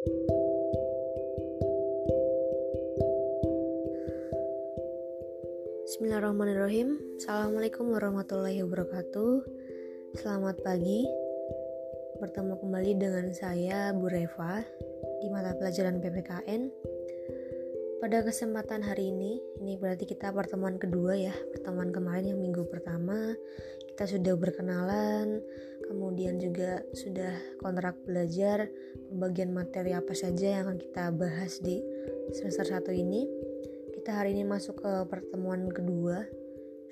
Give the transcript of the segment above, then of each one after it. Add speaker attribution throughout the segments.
Speaker 1: Bismillahirrahmanirrahim. Assalamualaikum warahmatullahi wabarakatuh. Selamat pagi. Bertemu kembali dengan saya Bu Reva Di mata pelajaran PPKN Pada kesempatan hari ini Ini berarti kita pertemuan kedua ya Pertemuan kemarin yang minggu pertama Kita sudah berkenalan Kemudian juga sudah kontrak belajar Pembagian materi apa saja yang akan kita bahas di semester 1 ini kita hari ini masuk ke pertemuan kedua.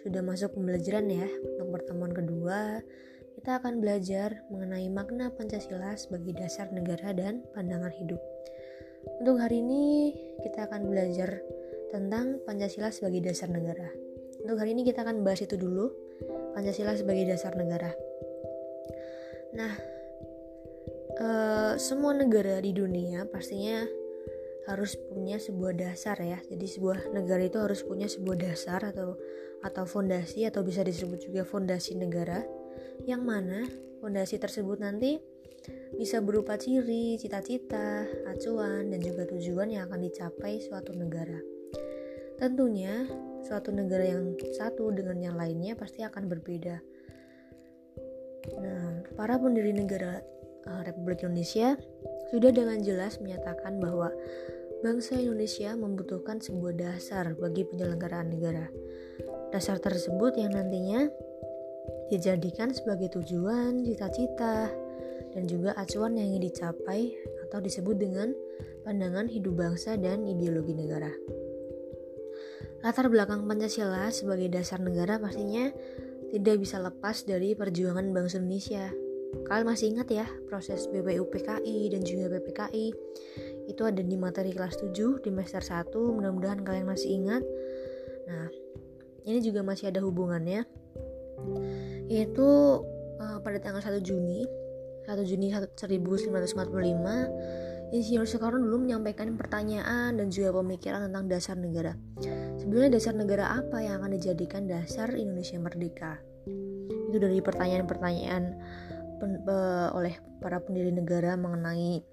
Speaker 1: Sudah masuk pembelajaran ya. Untuk pertemuan kedua, kita akan belajar mengenai makna Pancasila sebagai dasar negara dan pandangan hidup. Untuk hari ini, kita akan belajar tentang Pancasila sebagai dasar negara. Untuk hari ini kita akan bahas itu dulu, Pancasila sebagai dasar negara. Nah, uh, semua negara di dunia pastinya harus punya sebuah dasar ya. Jadi sebuah negara itu harus punya sebuah dasar atau atau fondasi atau bisa disebut juga fondasi negara yang mana fondasi tersebut nanti bisa berupa ciri, cita-cita, acuan, dan juga tujuan yang akan dicapai suatu negara. Tentunya, suatu negara yang satu dengan yang lainnya pasti akan berbeda. Nah, para pendiri negara uh, Republik Indonesia sudah dengan jelas menyatakan bahwa bangsa Indonesia membutuhkan sebuah dasar bagi penyelenggaraan negara. Dasar tersebut yang nantinya dijadikan sebagai tujuan, cita-cita, dan juga acuan yang ingin dicapai atau disebut dengan pandangan hidup bangsa dan ideologi negara. Latar belakang Pancasila sebagai dasar negara pastinya tidak bisa lepas dari perjuangan bangsa Indonesia. Kalian masih ingat ya proses BPUPKI dan juga PPKI itu ada di materi kelas 7 di semester 1 mudah-mudahan kalian masih ingat nah ini juga masih ada hubungannya yaitu uh, pada tanggal 1 Juni 1 Juni 1945 Insinyur Soekarno dulu menyampaikan pertanyaan dan juga pemikiran tentang dasar negara. Sebenarnya dasar negara apa yang akan dijadikan dasar Indonesia merdeka? Itu dari pertanyaan-pertanyaan oleh para pendiri negara mengenai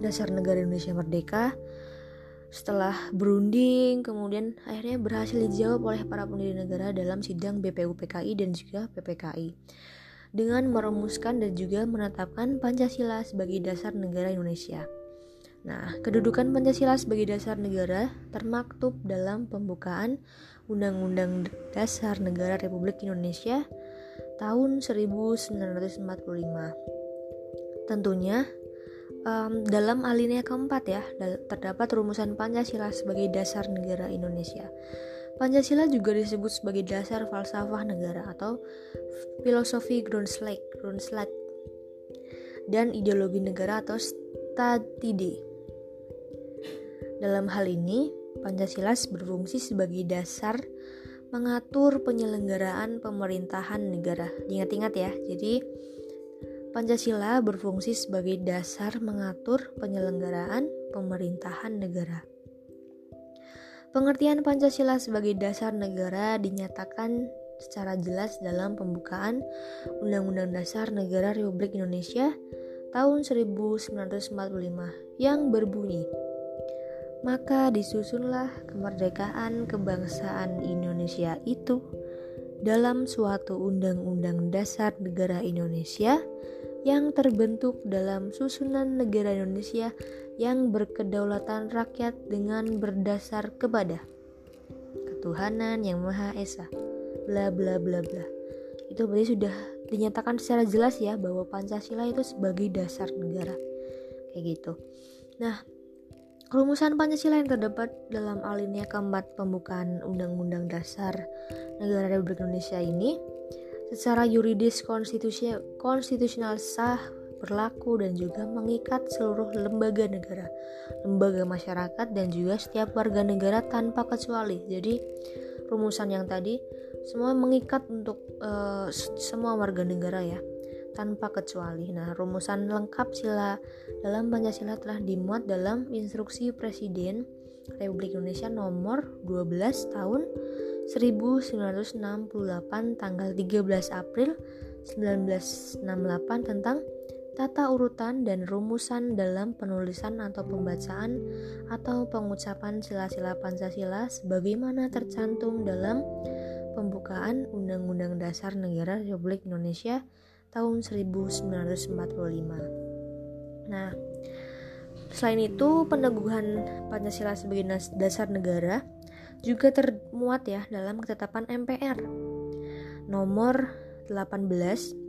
Speaker 1: dasar negara Indonesia merdeka setelah berunding kemudian akhirnya berhasil dijawab oleh para pendiri negara dalam sidang BPUPKI dan juga PPKI dengan merumuskan dan juga menetapkan Pancasila sebagai dasar negara Indonesia. Nah, kedudukan Pancasila sebagai dasar negara termaktub dalam pembukaan Undang-Undang Dasar Negara Republik Indonesia tahun 1945. Tentunya um, dalam alinea keempat ya terdapat rumusan Pancasila sebagai dasar negara Indonesia. Pancasila juga disebut sebagai dasar falsafah negara atau filosofi Grundslag, Grundslag dan ideologi negara atau statide. Dalam hal ini, Pancasila berfungsi sebagai dasar mengatur penyelenggaraan pemerintahan negara. Ingat-ingat ya, jadi Pancasila berfungsi sebagai dasar mengatur penyelenggaraan pemerintahan negara. Pengertian Pancasila sebagai dasar negara dinyatakan secara jelas dalam pembukaan Undang-Undang Dasar Negara Republik Indonesia tahun 1945 yang berbunyi maka disusunlah kemerdekaan kebangsaan Indonesia itu dalam suatu undang-undang dasar negara Indonesia yang terbentuk dalam susunan negara Indonesia yang berkedaulatan rakyat dengan berdasar kepada ketuhanan yang Maha Esa. Bla bla bla bla. Itu berarti sudah dinyatakan secara jelas ya bahwa Pancasila itu sebagai dasar negara. Kayak gitu. Nah, Rumusan Pancasila yang terdapat dalam alinea keempat pembukaan Undang-Undang Dasar Negara Republik Indonesia ini secara yuridis konstitusi konstitusional sah berlaku dan juga mengikat seluruh lembaga negara, lembaga masyarakat dan juga setiap warga negara tanpa kecuali. Jadi rumusan yang tadi semua mengikat untuk uh, semua warga negara ya tanpa kecuali. Nah, rumusan lengkap sila dalam Pancasila telah dimuat dalam Instruksi Presiden Republik Indonesia nomor 12 tahun 1968 tanggal 13 April 1968 tentang tata urutan dan rumusan dalam penulisan atau pembacaan atau pengucapan sila-sila Pancasila sebagaimana tercantum dalam pembukaan Undang-Undang Dasar Negara Republik Indonesia tahun 1945. Nah, selain itu peneguhan Pancasila sebagai dasar negara juga termuat ya dalam ketetapan MPR nomor 18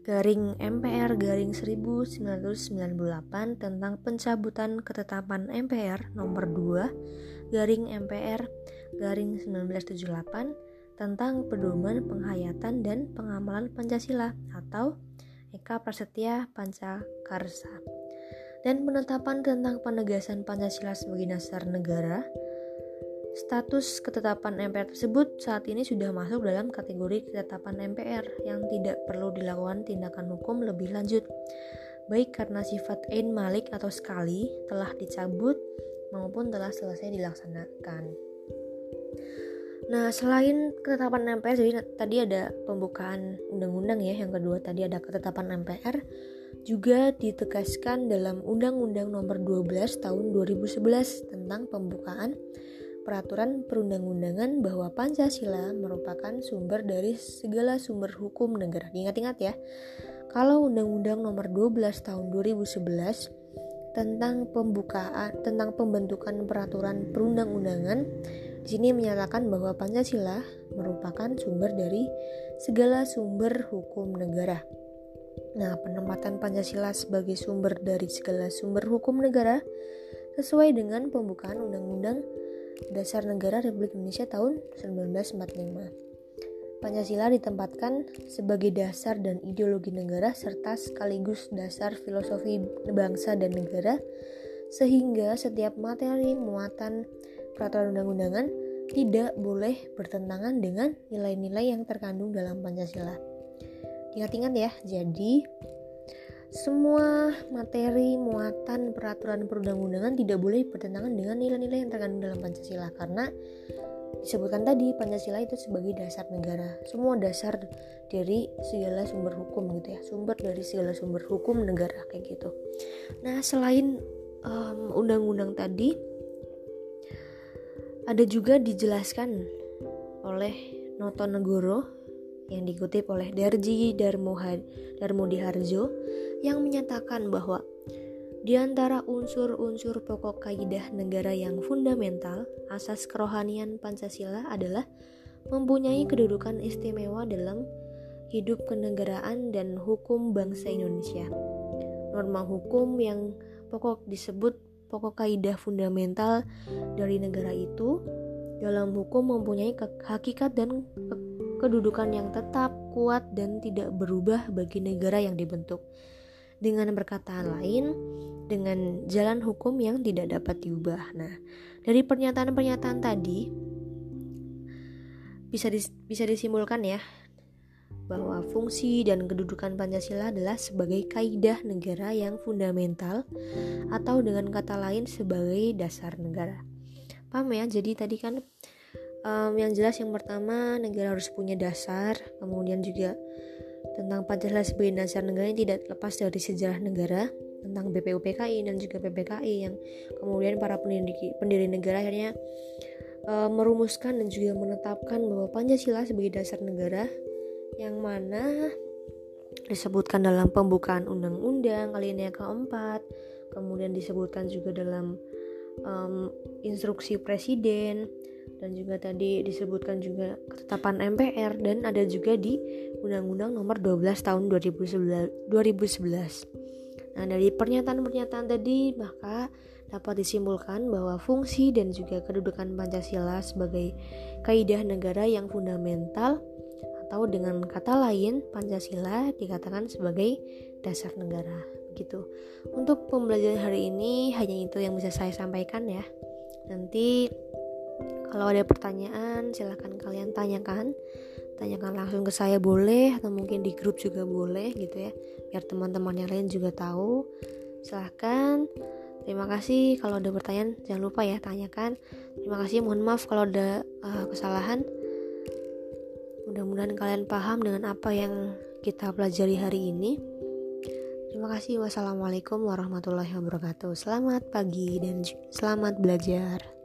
Speaker 1: garing MPR garing 1998 tentang pencabutan ketetapan MPR nomor 2 garing MPR garing 1978 tentang pedoman penghayatan dan pengamalan Pancasila atau Eka Prasetya Pancakarsa. Dan penetapan tentang penegasan Pancasila sebagai dasar negara Status ketetapan MPR tersebut saat ini sudah masuk dalam kategori ketetapan MPR yang tidak perlu dilakukan tindakan hukum lebih lanjut, baik karena sifat ein malik atau sekali telah dicabut maupun telah selesai dilaksanakan. Nah, selain ketetapan MPR, jadi tadi ada pembukaan undang-undang ya, yang kedua tadi ada ketetapan MPR, juga ditegaskan dalam Undang-Undang Nomor 12 Tahun 2011 tentang pembukaan peraturan perundang-undangan bahwa Pancasila merupakan sumber dari segala sumber hukum negara. Ingat-ingat ya, kalau Undang-Undang Nomor 12 Tahun 2011 tentang pembukaan tentang pembentukan peraturan perundang-undangan di sini menyatakan bahwa Pancasila merupakan sumber dari segala sumber hukum negara. Nah, penempatan Pancasila sebagai sumber dari segala sumber hukum negara sesuai dengan pembukaan Undang-Undang Dasar Negara Republik Indonesia tahun 1945. Pancasila ditempatkan sebagai dasar dan ideologi negara serta sekaligus dasar filosofi bangsa dan negara sehingga setiap materi muatan peraturan undang-undangan tidak boleh bertentangan dengan nilai-nilai yang terkandung dalam Pancasila. Ingat-ingat ya, jadi semua materi muatan peraturan perundang-undangan tidak boleh bertentangan dengan nilai-nilai yang terkandung dalam Pancasila karena disebutkan tadi Pancasila itu sebagai dasar negara. Semua dasar dari segala sumber hukum gitu ya sumber dari segala sumber hukum negara kayak gitu. Nah selain undang undang-undang tadi ada juga dijelaskan oleh Noto Negoro yang dikutip oleh Darji Darmo Diharjo yang menyatakan bahwa di antara unsur-unsur pokok kaidah negara yang fundamental, asas kerohanian Pancasila adalah mempunyai kedudukan istimewa dalam hidup kenegaraan dan hukum bangsa Indonesia. Norma hukum yang pokok disebut pokok kaidah fundamental dari negara itu dalam hukum mempunyai hakikat dan kedudukan yang tetap, kuat, dan tidak berubah bagi negara yang dibentuk. Dengan berkataan lain, dengan jalan hukum yang tidak dapat diubah. Nah, dari pernyataan-pernyataan tadi bisa dis bisa disimpulkan ya bahwa fungsi dan kedudukan Pancasila adalah sebagai kaidah negara yang fundamental atau dengan kata lain sebagai dasar negara. Paham ya? Jadi tadi kan um, yang jelas yang pertama negara harus punya dasar, kemudian juga tentang Pancasila sebagai dasar negara yang tidak lepas dari sejarah negara tentang BPUPKI dan juga PPKI yang kemudian para pendiri, pendiri negara akhirnya merumuskan dan juga menetapkan bahwa Pancasila sebagai dasar negara yang mana disebutkan dalam pembukaan undang-undang alinea keempat kemudian disebutkan juga dalam um, instruksi presiden dan juga tadi disebutkan juga ketetapan MPR dan ada juga di Undang-Undang Nomor 12 Tahun 2011. Nah, dari pernyataan-pernyataan tadi maka dapat disimpulkan bahwa fungsi dan juga kedudukan Pancasila sebagai kaidah negara yang fundamental atau dengan kata lain Pancasila dikatakan sebagai dasar negara begitu. Untuk pembelajaran hari ini hanya itu yang bisa saya sampaikan ya. Nanti kalau ada pertanyaan, silahkan kalian tanyakan. Tanyakan langsung ke saya boleh atau mungkin di grup juga boleh gitu ya. Biar teman-teman yang lain juga tahu. Silahkan. Terima kasih kalau ada pertanyaan jangan lupa ya tanyakan. Terima kasih mohon maaf kalau ada uh, kesalahan. Mudah-mudahan kalian paham dengan apa yang kita pelajari hari ini. Terima kasih. Wassalamualaikum warahmatullahi wabarakatuh. Selamat pagi dan selamat belajar.